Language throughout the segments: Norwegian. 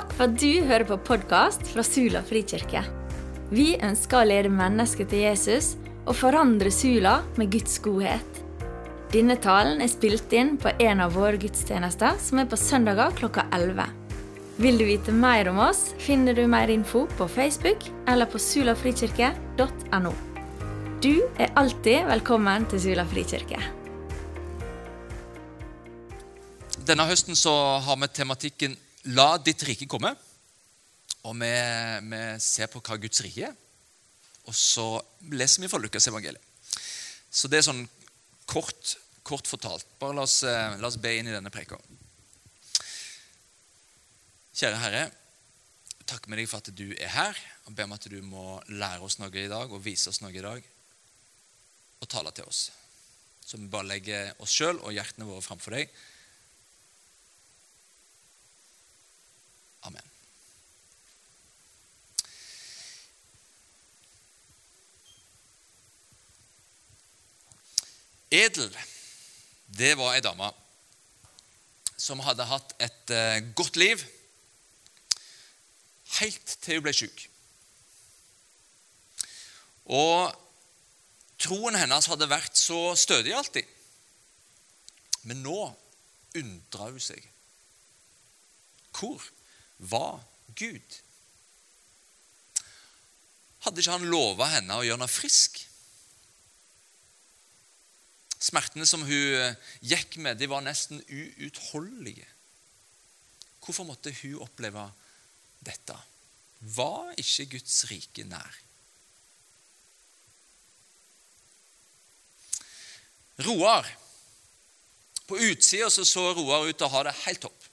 Takk for at du hører på podkast fra Sula frikirke. Vi ønsker å lede mennesker til Jesus og forandre Sula med Guds godhet. Denne talen er spilt inn på en av våre gudstjenester, som er på søndager klokka 11. Vil du vite mer om oss, finner du mer info på Facebook eller på sulafrikirke.no. Du er alltid velkommen til Sula frikirke. Denne høsten så har vi tematikken 'La ditt rike komme'. Og vi, vi ser på hva Guds rike er. Og så leser vi fra Lukas evangeliet. Så det er sånn kort, kort fortalt. Bare la oss, eh, la oss be inn i denne preka. Kjære Herre, takker med deg for at du er her. Og ber om at du må lære oss noe i dag og vise oss noe i dag. Og tale til oss. Så vi bare legger oss sjøl og hjertene våre framfor deg. Amen. Edel, det var ei dame som hadde hatt et eh, godt liv helt til hun ble syk. Og troen hennes hadde vært så stødig alltid. Men nå undra hun seg. Hvor var Gud? Hadde ikke han lova henne å gjøre henne frisk? Smertene som hun eh, gikk med, de var nesten uutholdelige. Hvorfor måtte hun oppleve dette? Var ikke Guds rike nær? Roar. På utsida så, så Roar ut til å ha det helt topp.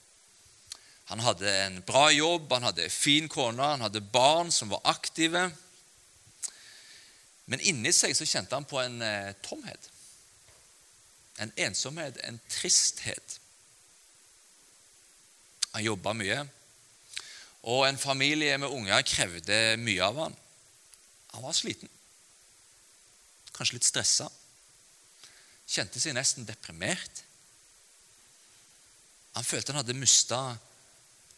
Han hadde en bra jobb, han hadde fin kone, han hadde barn som var aktive. Men inni seg så kjente han på en eh, tomhet. En ensomhet, en tristhet. Han jobba mye, og en familie med unger krevde mye av han. Han var sliten, kanskje litt stressa. Kjente seg nesten deprimert. Han følte han hadde mista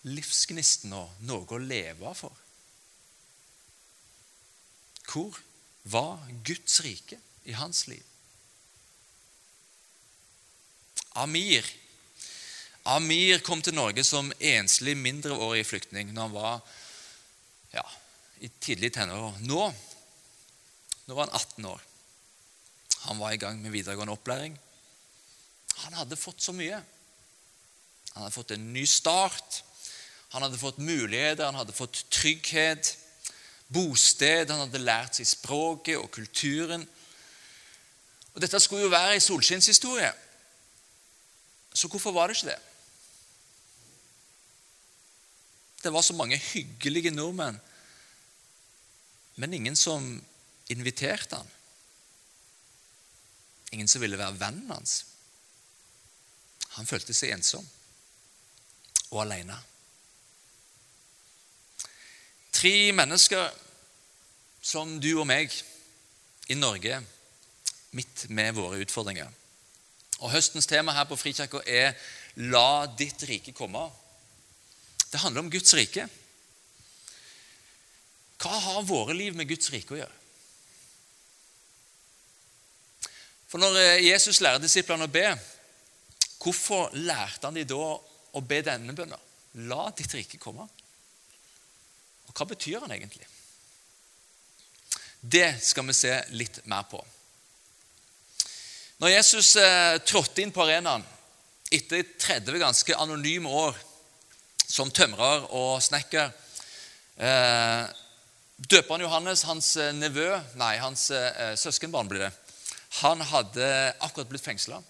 livsgnisten og noe å leve for. Hvor var Guds rike i hans liv? Amir Amir kom til Norge som enslig mindreårig flyktning når han var ja, i tidlig tenår. Nå, nå var han 18 år. Han var i gang med videregående opplæring. Han hadde fått så mye. Han hadde fått en ny start. Han hadde fått muligheter, han hadde fått trygghet, bosted, han hadde lært seg språket og kulturen. Og Dette skulle jo være ei solskinnshistorie. Så hvorfor var det ikke det? Det var så mange hyggelige nordmenn, men ingen som inviterte han. Ingen som ville være vennen hans. Han følte seg ensom og alene. Tre mennesker som du og meg i Norge, midt med våre utfordringer. Og Høstens tema her på Frikirka er 'La ditt rike komme'. Det handler om Guds rike. Hva har våre liv med Guds rike å gjøre? For Når eh, Jesus lærer disiplene å be, hvorfor lærte han de da å be denne bønnen? La ditt rike komme. Og Hva betyr han egentlig? Det skal vi se litt mer på. Når Jesus eh, trådte inn på arenaen etter 30 ganske anonyme år som tømrer og snekker eh, Døperen Johannes, hans eh, nevø, nei, hans eh, søskenbarn blir det, han hadde akkurat blitt fengsla.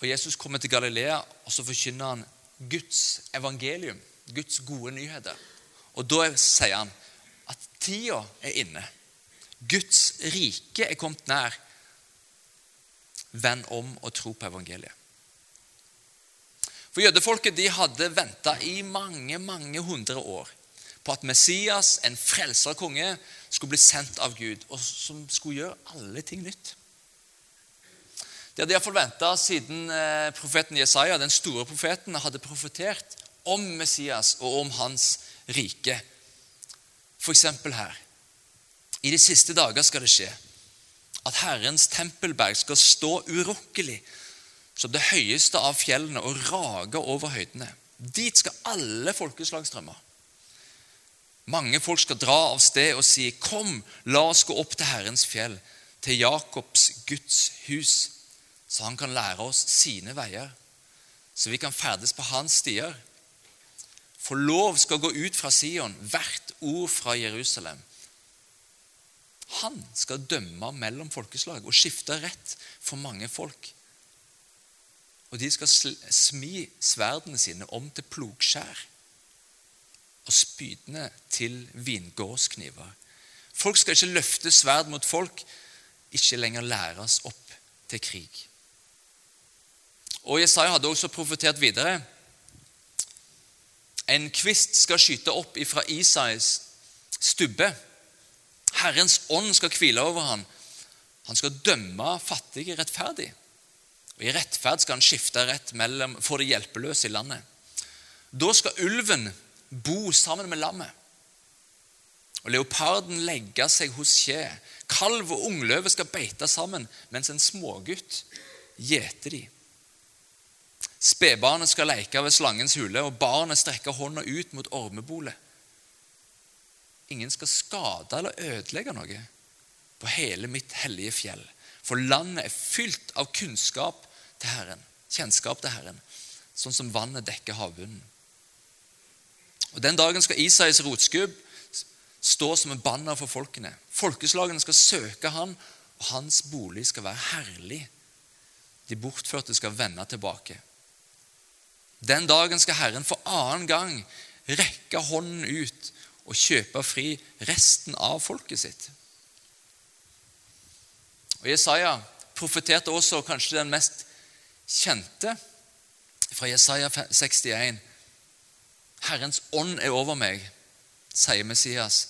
Og Jesus kommer til Galilea, og så forkynner han Guds evangelium, Guds gode nyheter. Og da sier han at tida er inne. Guds rike er kommet nær. Vend om og tro på evangeliet. For Jødefolket de hadde venta i mange mange hundre år på at Messias, en frelser konge, skulle bli sendt av Gud, og som skulle gjøre alle ting nytt. De hadde iallfall venta siden eh, profeten Jesaja, den store profeten, hadde profetert om Messias og om hans rike. F.eks. her. I de siste dager skal det skje at Herrens tempelberg skal stå urokkelig som det høyeste av fjellene og rage over høydene. Dit skal alle folkeslag strømme. Mange folk skal dra av sted og si, 'Kom, la oss gå opp til Herrens fjell, til Jakobs Guds hus, så han kan lære oss sine veier, så vi kan ferdes på hans stier.' For lov skal gå ut fra Sion, hvert ord fra Jerusalem. Han skal dømme mellom folkeslag og skifte rett for mange folk. Og de skal smi sverdene sine om til plogskjær og spydene til vingårdskniver. Folk skal ikke løfte sverd mot folk, ikke lenger læres opp til krig. Og Jesaja hadde også profetert videre. En kvist skal skyte opp ifra Isais stubbe. Herrens ånd skal hvile over ham. Han skal dømme fattige rettferdig. Og I rettferd skal han skifte rett mellom, for det hjelpeløse i landet. Da skal ulven bo sammen med lammet. Og leoparden legge seg hos kje. Kalv og ungløve skal beite sammen, mens en smågutt gjeter de. Spedbarnet skal leke ved slangens hule, og barnet strekker hånda ut mot ormebolet. Ingen skal skade eller ødelegge noe på hele mitt hellige fjell. For landet er fylt av kunnskap til Herren, kjennskap til Herren, sånn som vannet dekker havbunnen. Og Den dagen skal Isais rotskubb stå som en banner for folkene. Folkeslagene skal søke han, og hans bolig skal være herlig. De bortførte skal vende tilbake. Den dagen skal Herren for annen gang rekke hånden ut og kjøpe fri resten av folket sitt. Og Jesaja profeterte også kanskje den mest kjente fra Jesaja 61. Herrens ånd er over meg, sier Messias.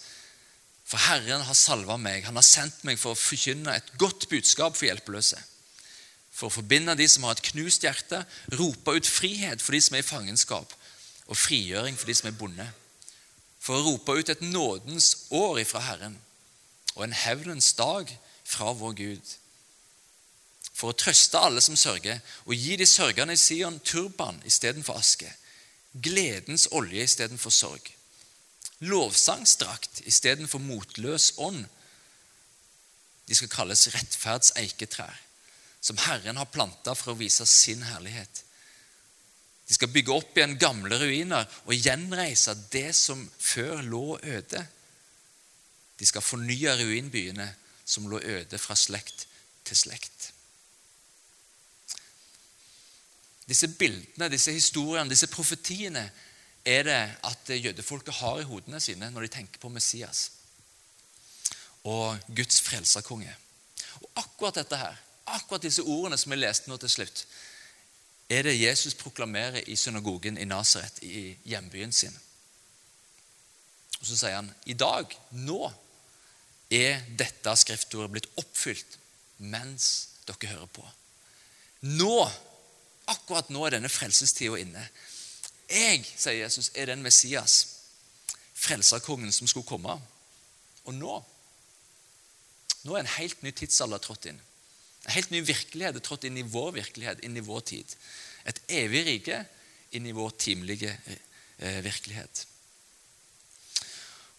For Herren har salva meg. Han har sendt meg for å forkynne et godt budskap for hjelpeløse. For å forbinde de som har et knust hjerte, rope ut frihet for de som er i fangenskap, og frigjøring for de som er bonde. For å rope ut et nådens år ifra Herren og en hevnens dag fra vår Gud for å trøste alle som sørger, og gi de sørgende i Sion turban istedenfor aske, gledens olje istedenfor sorg, lovsangsdrakt istedenfor motløs ånd. De skal kalles rettferds eiketrær, som Herren har planta for å vise sin herlighet. De skal bygge opp igjen gamle ruiner og gjenreise det som før lå øde. De skal fornye ruinbyene som lå øde fra slekt til slekt. Disse bildene, disse historiene, disse profetiene er det at jødefolket har i hodene sine når de tenker på Messias og Guds frelserkonge. Og akkurat dette her, akkurat disse ordene som vi leste nå til slutt, er det Jesus proklamerer i synagogen i Nasaret, i hjembyen sin. Og Så sier han i dag, nå, er dette skriftordet blitt oppfylt mens dere hører på. Nå Akkurat nå er denne frelsestida inne. Jeg, sier Jesus, er den Messias, frelserkongen som skulle komme. Og nå nå er en helt ny tidsalder trådt inn. En helt ny virkelighet er trådt inn i vår virkelighet, inn i vår tid. Et evig rike inn i vår timelige eh, virkelighet.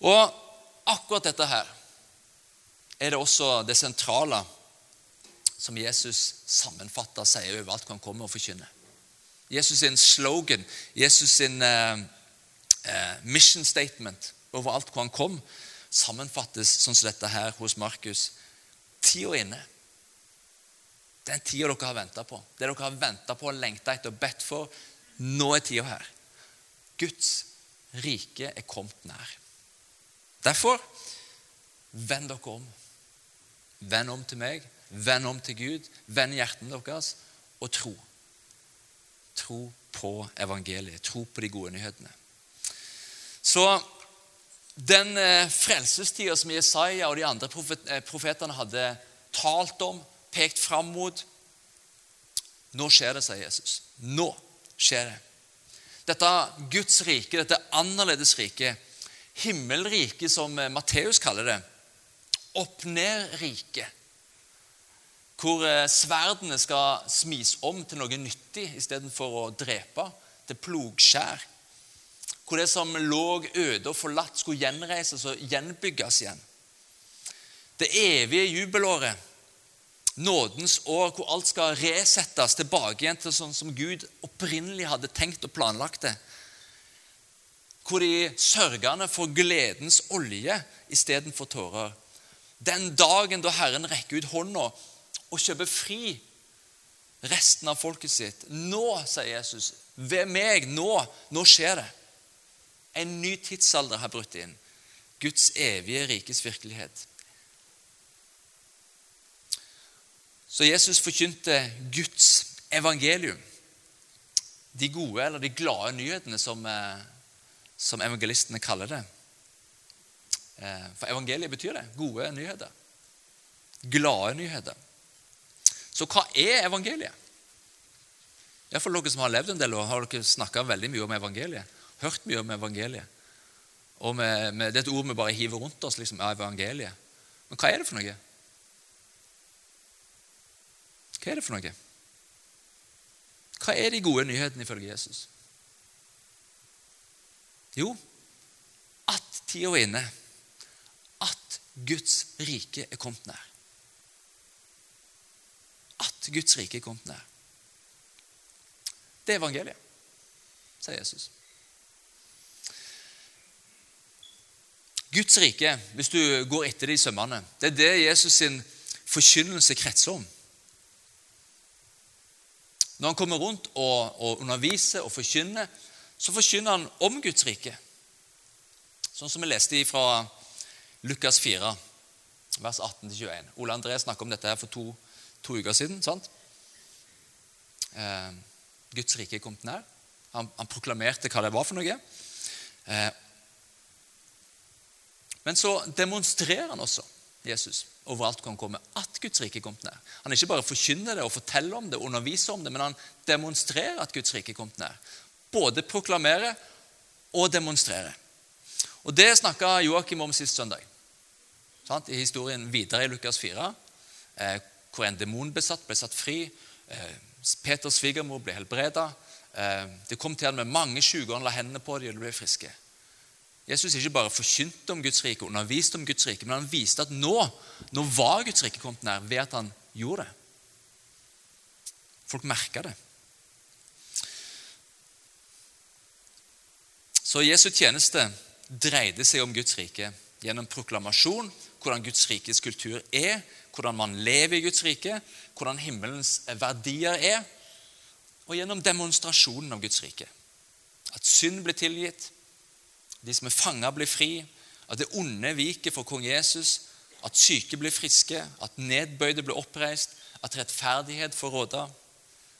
Og akkurat dette her er det også det sentrale som Jesus sammenfatter sier over alt hva han kommer og forkynner. Jesus sin slogan, Jesus sin uh, mission statement over alt hvor han kom, sammenfattes sånn som dette her hos Markus. Tida inne. Den tida dere har venta på. Det dere har venta på, lengta etter og bedt for. Nå er tida her. Guds rike er kommet nær. Derfor vend dere om. Vend om til meg Vend om til Gud, vend hjertene deres og tro. Tro på evangeliet, tro på de gode nyhetene. Så den eh, frelsestida som Jesaja og de andre eh, profetene hadde talt om, pekt fram mot Nå skjer det, sier Jesus. Nå skjer det. Dette Guds rike, dette annerledes rike, himmelriket som Matteus kaller det, opp-ned-riket, hvor eh, sverdene skal smis om til noe nyttig istedenfor å drepe, til plogskjær. Hvor det som lå øde og forlatt, skulle gjenreises og gjenbygges igjen. Det evige jubelåret, nådens år, hvor alt skal resettes tilbake igjen til sånn som Gud opprinnelig hadde tenkt og planlagt det. Hvor de sørgende får gledens olje istedenfor tårer. Den dagen da Herren rekker ut hånda og kjøper fri resten av folket sitt. Nå, sier Jesus, ved meg, nå, nå skjer det. En ny tidsalder har brutt inn. Guds evige rikes virkelighet. Så Jesus forkynte Guds evangelium. De gode eller de glade nyhetene, som, eh, som evangelistene kaller det. Eh, for evangeliet betyr det. Gode nyheter. Glade nyheter. Så hva er evangeliet? Iallfall dere som har levd en del år, har dere snakka veldig mye om evangeliet. Hørt mye om evangeliet. Og med, med, Det er et ord vi bare hiver rundt oss. liksom, evangeliet. Men hva er det for noe? Hva er det for noe? Hva er de gode nyhetene ifølge Jesus? Jo, at tida er inne. At Guds rike er kommet nær at Guds rike er kommet nær. Det er evangeliet, sier Jesus. Guds rike, hvis du går etter det i sømmene, det er det Jesus sin forkynnelse kretser om. Når han kommer rundt og, og underviser og forkynner, så forkynner han om Guds rike. Sånn som vi leste fra Lukas 4, vers 18-21. Ole André snakket om dette her for to to uker siden. sant? Eh, Guds rike er kommet nær. Han, han, proklamerte hva det var for noe. Eh, men så demonstrerer han også, Jesus, overalt hvor han kommer, at Guds rike er kommet nær. Han ikke bare forkynner det og forteller om det, underviser om det, men han demonstrerer at Guds rike er kommet nær. Både proklamerer og demonstrerer. Og Det snakka Joakim om sist søndag. I historien videre i Lukas 4, eh, hvor en demonbesatt ble satt fri. Eh, Peters svigermor ble helbreda. Eh, det kom til ham med mange sjuke, og han la hendene på dem, og de ble friske. Jesus ikke bare forkynte om Guds rike, underviste om Guds rike, men han viste at nå, nå var Guds rike kommet nær ved at han gjorde det. Folk merka det. Så Jesu tjeneste dreide seg om Guds rike gjennom proklamasjon, hvordan Guds rikes kultur er, hvordan man lever i Guds rike, hvordan himmelens verdier er, og gjennom demonstrasjonen av Guds rike. At synd blir tilgitt, de som er fanga, blir fri, at det onde viker for kong Jesus, at syke blir friske, at nedbøyde blir oppreist, at rettferdighet får råde,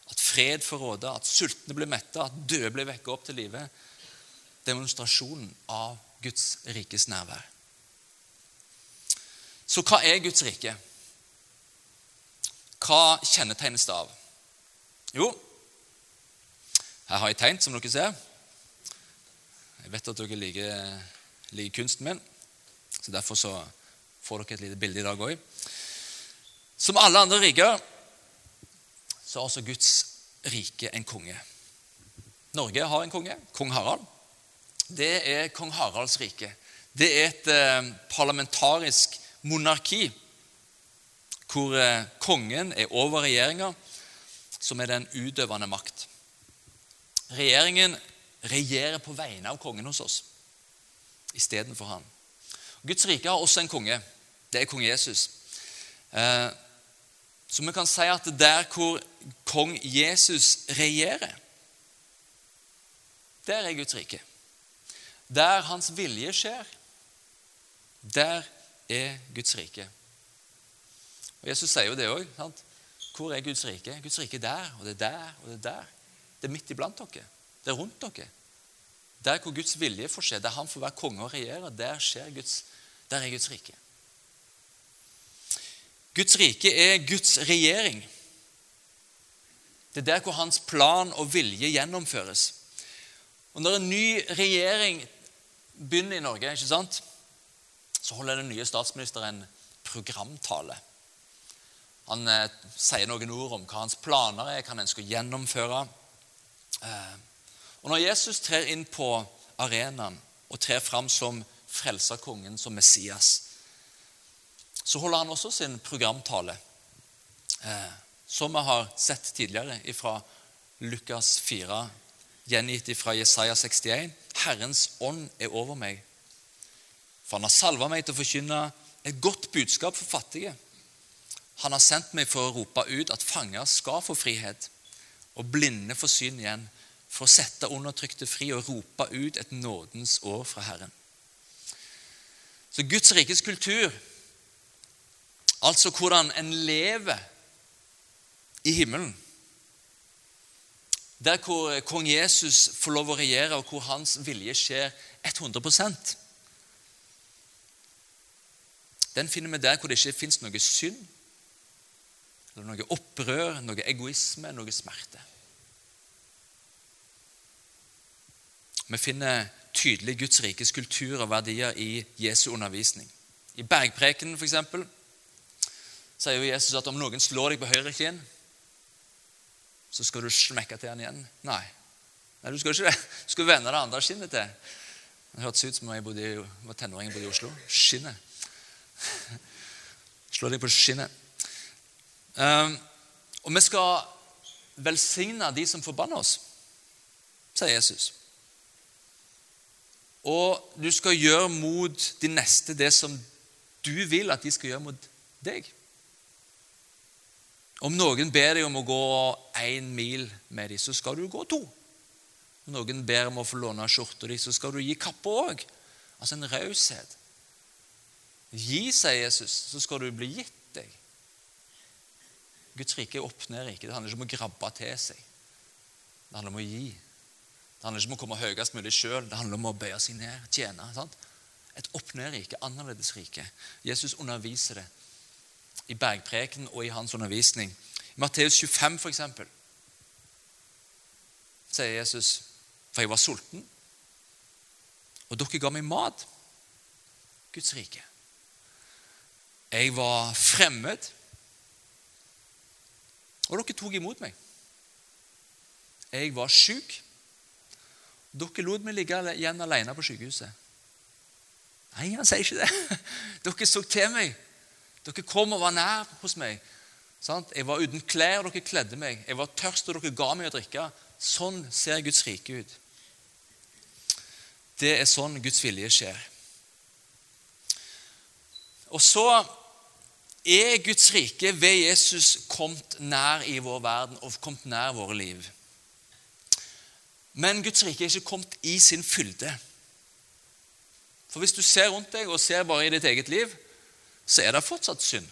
at fred får råde, at sultne blir mette, at døde blir vekket opp til live. Demonstrasjonen av Guds rikes nærvær. Så hva er Guds rike? Hva kjennetegnes det av? Jo, her har jeg tegnet, som dere ser. Jeg vet at dere liker, liker kunsten min, så derfor så får dere et lite bilde i dag òg. Som alle andre riker så har også Guds rike en konge. Norge har en konge, kong Harald. Det er kong Haralds rike. Det er et eh, parlamentarisk monarki hvor eh, kongen er over regjeringa, som er den utøvende makt. Regjeringen regjerer på vegne av kongen hos oss istedenfor han. Guds rike har også en konge. Det er kong Jesus. Eh, så vi kan si at der hvor kong Jesus regjerer, der er Guds rike. Der hans vilje skjer, der er Guds rike. Og Jesus sier jo det òg. Hvor er Guds rike? Guds rike er der, og det er der, og det er der. Det er midt iblant dere. Det er rundt dere. Der hvor Guds vilje får skje, der han får være konge og regjere, der, Guds, der er Guds rike. Guds rike er Guds regjering. Det er der hvor hans plan og vilje gjennomføres. Og når en ny regjering begynner i Norge, ikke sant, så holder den nye statsministeren en programtale. Han eh, sier noen ord om hva hans planer er, hva han ønsker å gjennomføre. Eh, og Når Jesus trer inn på arenaen og trer fram som frelserkongen, som Messias, så holder han også sin programtale, eh, som vi har sett tidligere fra Lukas 4 gjengitt fra Jesaja 61. Herrens ånd er over meg, for han har salva meg til å forkynne et godt budskap for fattige. Han har sendt meg for å rope ut at fanger skal få frihet, og blinde få syn igjen, for å sette undertrykte fri og rope ut et nådens år fra Herren. Så Guds rikes kultur, altså hvordan en lever i himmelen der hvor kong Jesus får lov å regjere, og hvor hans vilje skjer 100% Den finner vi der hvor det ikke fins noe synd, eller noe opprør, noe egoisme, noe smerte. Vi finner tydelig Guds rikes kultur og verdier i Jesu undervisning. I Bergprekenen f.eks. sier jo Jesus at om noen slår deg på høyre kinn så skal du smekke til han igjen. Nei. Nei, du skal ikke det. Du skal vende det andre skinnet til. Det hørtes ut som jeg bodde var tenåring bodde i Oslo. Skinnet. Slå deg på skinnet. Um, og vi skal velsigne de som forbanner oss, sier Jesus. Og du skal gjøre mot de neste det som du vil at de skal gjøre mot deg. Om noen ber deg om å gå én mil med dem, så skal du gå to. Om noen ber om å få låne skjorta di, så skal du gi kappa òg. Altså en raushet. Gi, sier Jesus, så skal du bli gitt deg. Guds rike er opp ned rike. Det handler ikke om å grabbe til seg. Det handler om å gi. Det handler ikke om å komme høyest mulig sjøl. Det handler om å bøye seg ned, tjene. Sant? Et opp-ned-rike, annerledes rike. Jesus underviser det i bergpreken og i hans undervisning. I Matteus 25, for eksempel, sier Jesus, for jeg var sulten, og dere ga meg mat. Guds rike. Jeg var fremmed, og dere tok imot meg. Jeg var syk. Dere lot meg ligge igjen alene på sykehuset. Nei, han sier ikke det. Dere så til meg dere kom og var nær hos meg. Sant? Jeg var uten klær, og dere kledde meg. Jeg var tørst, og dere ga meg å drikke. Sånn ser Guds rike ut. Det er sånn Guds vilje skjer. Og så er Guds rike ved Jesus kommet nær i vår verden og kommet nær våre liv. Men Guds rike er ikke kommet i sin fylde. For hvis du ser rundt deg og ser bare i ditt eget liv, så er det fortsatt synd.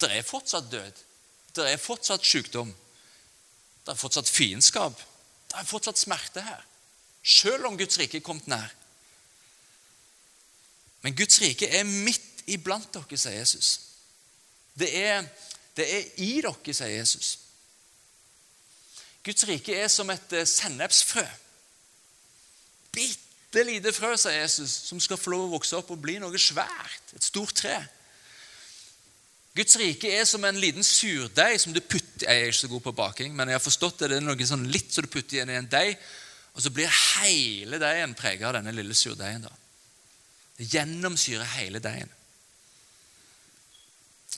Det er fortsatt død. Det er fortsatt sykdom. Det er fortsatt fiendskap. Det er fortsatt smerte her. Selv om Guds rike er kommet nær. Men Guds rike er midt iblant dere, sier Jesus. Det er, det er i dere, sier Jesus. Guds rike er som et eh, sennepsfrø. Bitte lite frø, sa Jesus, som skal få lov å vokse opp og bli noe svært. Et stort tre. Guds rike er som en liten surdeig som du putter Jeg er ikke så god på baking, men jeg har forstått det. Det er noe sånn litt så du putter igjen i en deig, og så blir hele deigen preget av denne lille surdeigen. Det gjennomsyrer hele deigen.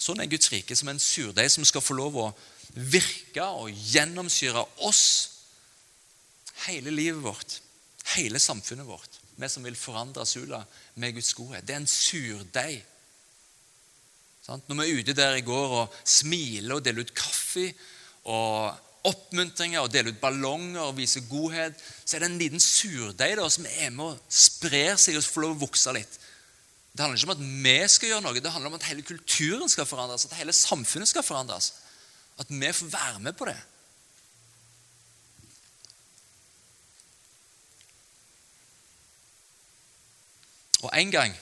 Sånn er Guds rike, som en surdeig som skal få lov å virke og gjennomsyre oss hele livet vårt hele samfunnet vårt. Vi som vil forandre Sula med Guds godhet. Det er en surdeig. Når vi er ute der i går og smiler og deler ut kaffe og oppmuntringer og deler ut ballonger og viser godhet, så er det en liten surdeig som er med og sprer seg og får lov å vokse litt. Det handler ikke om at vi skal gjøre noe, det handler om at hele kulturen skal forandres, at hele samfunnet skal forandres. At vi får være med på det. Og en gang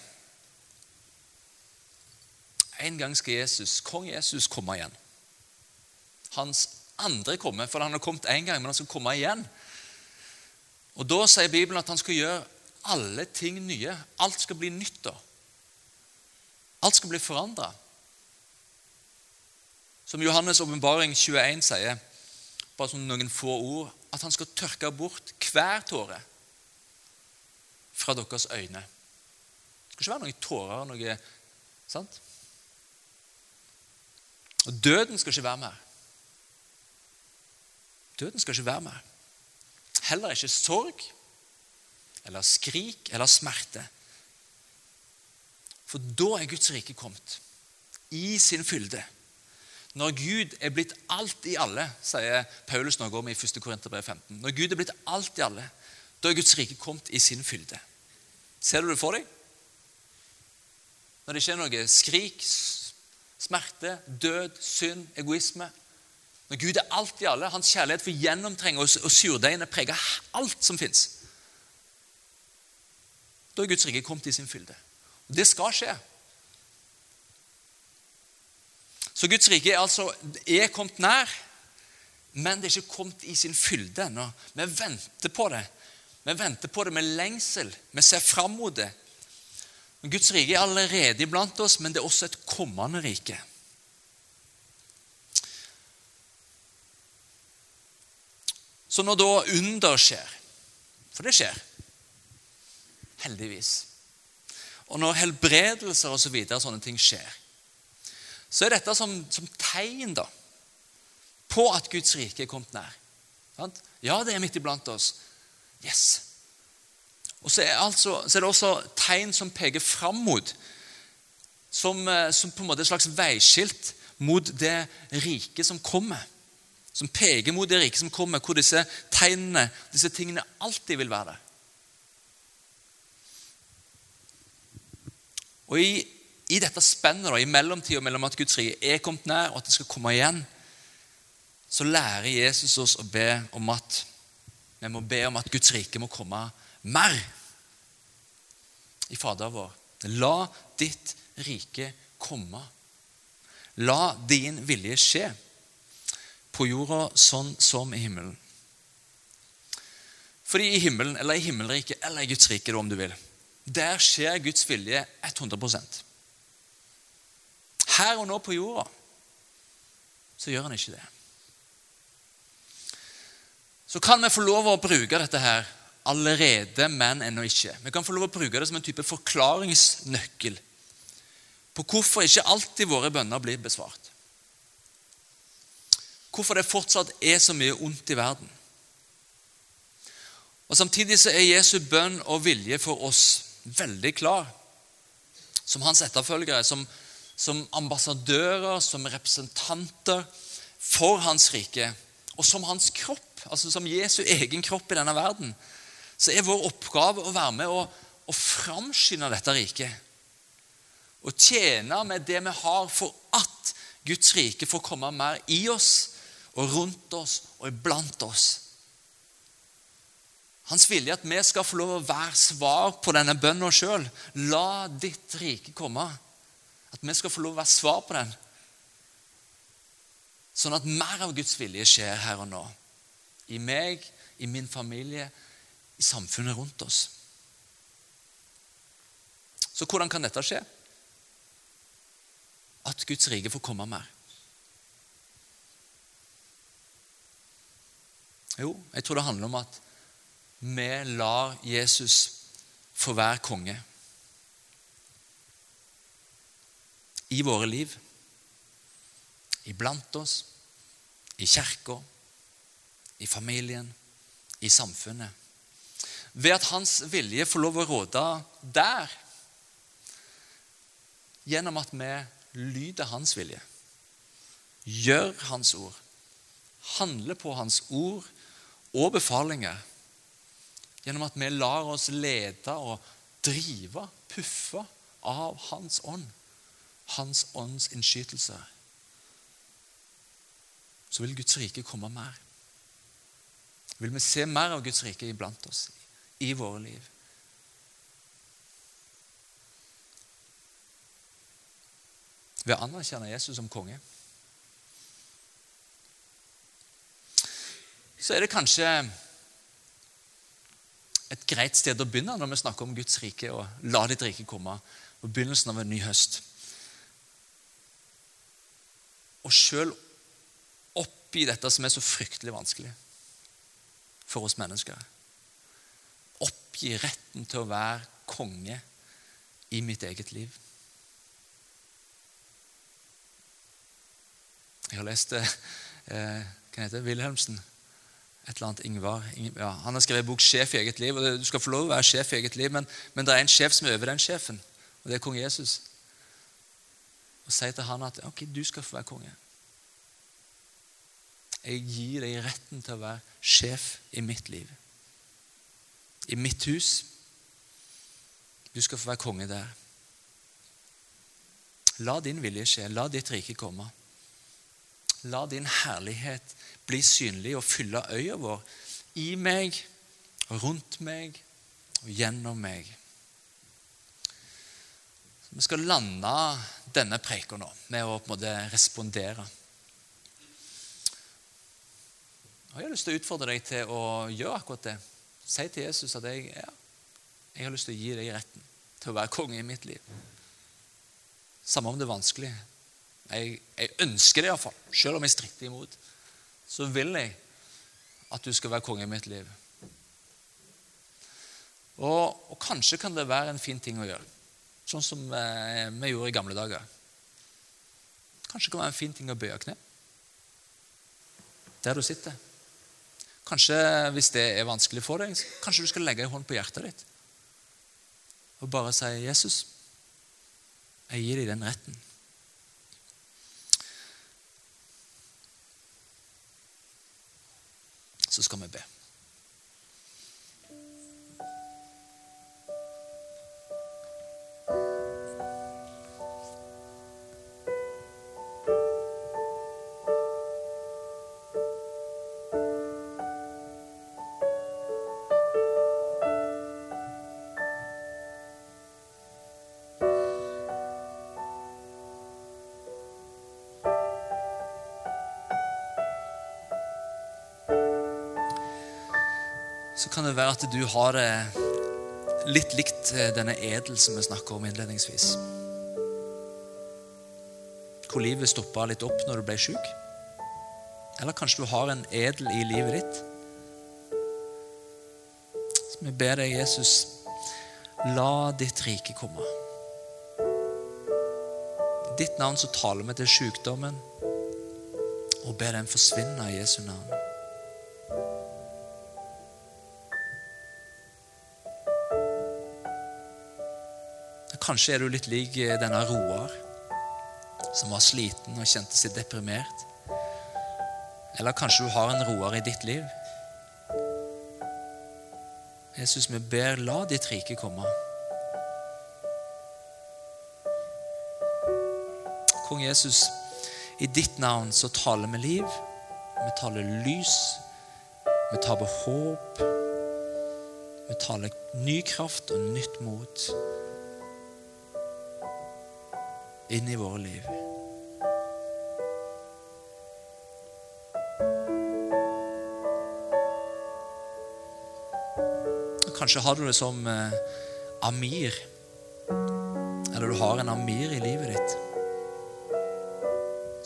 En gang skal Jesus, kong Jesus komme igjen. Hans andre komme, for han har kommet én gang, men han skal komme igjen. Og Da sier Bibelen at han skal gjøre alle ting nye. Alt skal bli nytt. da. Alt skal bli forandra. Som Johannes' åpenbaring 21 sier, bare som noen få ord, at han skal tørke bort hver tåre fra deres øyne. Det skal ikke være noen tårer. noe, sant? Og døden skal ikke være mer. Døden skal ikke være mer. Heller ikke sorg eller skrik eller smerte. For da er Guds rike kommet i sin fylde. Når Gud er blitt alt i alle, sier Paulus noe om i 1. Korinterbrev 15. Når Gud er blitt alt i alle, da er Guds rike kommet i sin fylde. Ser du det for deg? Når det ikke er noe skrik, smerte, død, synd, egoisme. Når Gud er alt i alle, hans kjærlighet får gjennomtrenge og, surdeigen preger alt som fins. Da er Guds rike kommet i sin fylde. Og Det skal skje. Så Guds rike er altså er kommet nær, men det er ikke kommet i sin fylde ennå. Vi venter på det. Vi venter på det med lengsel. Vi ser fram mot det. Guds rike er allerede iblant oss, men det er også et kommende rike. Så når da under skjer For det skjer. Heldigvis. Og når helbredelser og så videre, sånne ting skjer, så er dette som, som tegn da, på at Guds rike er kommet nær. Ja, det er midt iblant oss. Yes. Og så er, altså, så er, det også tegn som peker fram mot, som, eh, som på en måte et slags veiskilt mot det riket som kommer. Som peker mot det riket som kommer, hvor disse tegnene, disse tingene, alltid vil være der. Og i, i dette spennet, da, i mellomtida mellom at Guds rike er kommet nær, og at det skal komme igjen, så lærer Jesus oss å be om at vi må be om at Guds rike må komme mer i Fader vår. La ditt rike komme. La din vilje skje på jorda sånn som i himmelen. Fordi i himmelen, eller i himmelriket, eller i Guds rike, om du vil, der skjer Guds vilje 100 Her og nå på jorda så gjør han ikke det. Så kan vi få lov å bruke dette her allerede, men ennå ikke. Vi kan få lov å bruke det som en type forklaringsnøkkel på hvorfor ikke alltid våre bønner blir besvart. Hvorfor det fortsatt er så mye ondt i verden. Og Samtidig så er Jesu bønn og vilje for oss veldig klar. Som hans etterfølgere, som, som ambassadører, som representanter for hans rike. Og som hans kropp, altså som Jesu egen kropp i denne verden, så er vår oppgave å være med og, og framskynde dette riket. Og tjene med det vi har, for at Guds rike får komme mer i oss og rundt oss og iblant oss. Hans vilje at vi skal få lov å være svar på denne bønnen sjøl. La ditt rike komme. At vi skal få lov å være svar på den. Sånn at mer av Guds vilje skjer her og nå. I meg, i min familie, i samfunnet rundt oss. Så hvordan kan dette skje? At Guds rike får komme mer. Jo, jeg tror det handler om at vi lar Jesus få være konge i våre liv, iblant oss, i kirka, i familien, i samfunnet. Ved at hans vilje får lov å råde der, gjennom at vi lyder hans vilje, gjør hans ord, handler på hans ord og befalinger gjennom at vi lar oss lede og drive, puffe, av Hans ånd. Hans ånds innskytelse. Så vil Guds rike komme mer. Vil vi se mer av Guds rike iblant oss, i våre liv. Ved å anerkjenne Jesus som konge. så er det kanskje et greit sted å begynne når vi snakker om Guds rike og la ditt rike komme. På begynnelsen av en ny høst. Og sjøl oppi dette som er så fryktelig vanskelig for oss mennesker Oppgi retten til å være konge i mitt eget liv. Jeg har lest eh, hva heter det, Wilhelmsen et eller annet Ingvar. Ja, han har skrevet bok 'Sjef i eget liv'. og Du skal få lov å være sjef i eget liv, men, men det er en sjef som er over den sjefen, og det er kong Jesus. Og sier til han at ok, du skal få være konge. Jeg gir deg retten til å være sjef i mitt liv. I mitt hus. Du skal få være konge der. La din vilje skje. La ditt rike komme. La din herlighet bli synlig og fylle øya vår i meg, rundt meg og gjennom meg. Vi skal lande denne preken nå med å på en måte respondere. Og Jeg har lyst til å utfordre deg til å gjøre akkurat det. Si til Jesus at jeg, ja, jeg har lyst til å gi deg retten til å være konge i mitt liv. Samme om det er vanskelig. Jeg, jeg ønsker det iallfall, selv om jeg stritter imot. Så vil jeg at du skal være konge i mitt liv. Og, og, kanskje kan det være en fin ting å gjøre, sånn som eh, vi gjorde i gamle dager. Kanskje det kan være en fin ting å bøye kne der du sitter. Kanskje, hvis det er vanskelig for deg, kanskje du skal legge en hånd på hjertet ditt og bare si 'Jesus, jeg gir deg den retten'. så skal vi be. Så kan det være at du har det litt likt eh, denne edel som vi snakker om innledningsvis. Hvor livet stoppa litt opp når du ble sjuk. Eller kanskje du har en edel i livet ditt. Så vi ber deg, Jesus, la ditt rike komme. I ditt navn så taler vi til sykdommen og ber den forsvinne i Jesu navn. Kanskje er du litt lik eh, denne Roar, som var sliten og kjente seg deprimert. Eller kanskje du har en Roar i ditt liv. Jesus, vi ber, la ditt rike komme. Kong Jesus, i ditt navn så taler vi liv. Vi taler lys. Vi taler håp. Vi taler ny kraft og nytt mot inn i våre liv. Kanskje har du det som eh, Amir. Eller du har en Amir i livet ditt.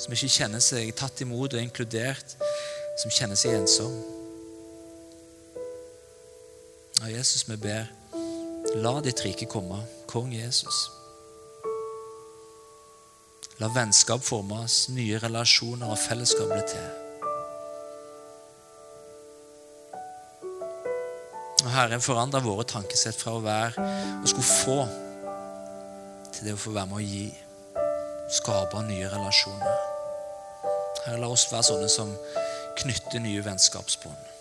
Som ikke kjenner seg tatt imot og inkludert. Som kjenner seg ensom. Ja, Jesus, vi ber, la ditt rike komme. Kong Jesus. La vennskap formes, nye relasjoner og fellesskap bli til. Og Herren forandre våre tankesett fra å være og skulle få, til det å få være med å gi. Skape nye relasjoner. Herre, la oss være sånne som knytter nye vennskapsbånd.